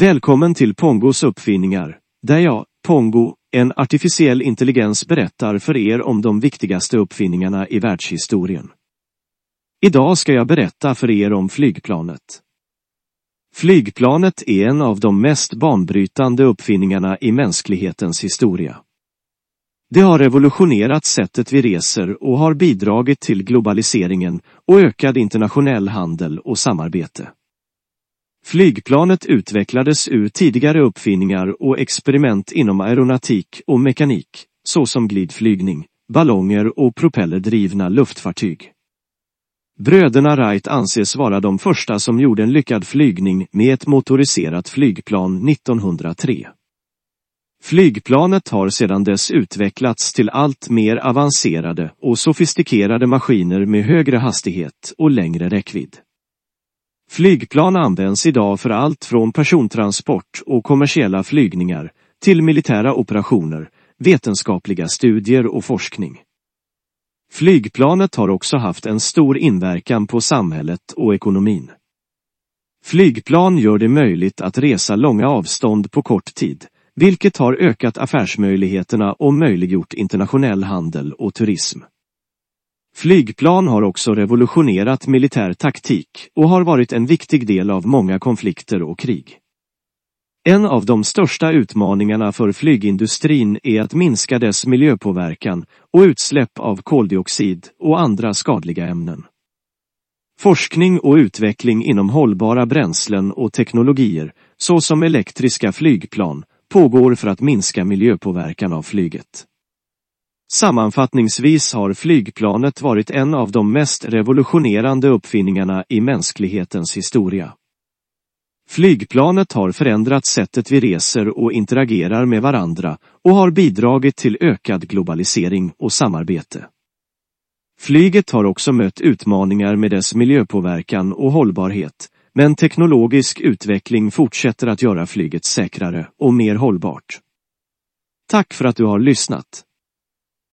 Välkommen till Pongos uppfinningar, där jag, Pongo, en artificiell intelligens berättar för er om de viktigaste uppfinningarna i världshistorien. Idag ska jag berätta för er om flygplanet. Flygplanet är en av de mest banbrytande uppfinningarna i mänsklighetens historia. Det har revolutionerat sättet vi reser och har bidragit till globaliseringen och ökad internationell handel och samarbete. Flygplanet utvecklades ur tidigare uppfinningar och experiment inom aeronautik och mekanik, såsom glidflygning, ballonger och propellerdrivna luftfartyg. Bröderna Wright anses vara de första som gjorde en lyckad flygning med ett motoriserat flygplan 1903. Flygplanet har sedan dess utvecklats till allt mer avancerade och sofistikerade maskiner med högre hastighet och längre räckvidd. Flygplan används idag för allt från persontransport och kommersiella flygningar till militära operationer, vetenskapliga studier och forskning. Flygplanet har också haft en stor inverkan på samhället och ekonomin. Flygplan gör det möjligt att resa långa avstånd på kort tid, vilket har ökat affärsmöjligheterna och möjliggjort internationell handel och turism. Flygplan har också revolutionerat militär taktik och har varit en viktig del av många konflikter och krig. En av de största utmaningarna för flygindustrin är att minska dess miljöpåverkan och utsläpp av koldioxid och andra skadliga ämnen. Forskning och utveckling inom hållbara bränslen och teknologier, såsom elektriska flygplan, pågår för att minska miljöpåverkan av flyget. Sammanfattningsvis har flygplanet varit en av de mest revolutionerande uppfinningarna i mänsklighetens historia. Flygplanet har förändrat sättet vi reser och interagerar med varandra och har bidragit till ökad globalisering och samarbete. Flyget har också mött utmaningar med dess miljöpåverkan och hållbarhet, men teknologisk utveckling fortsätter att göra flyget säkrare och mer hållbart. Tack för att du har lyssnat.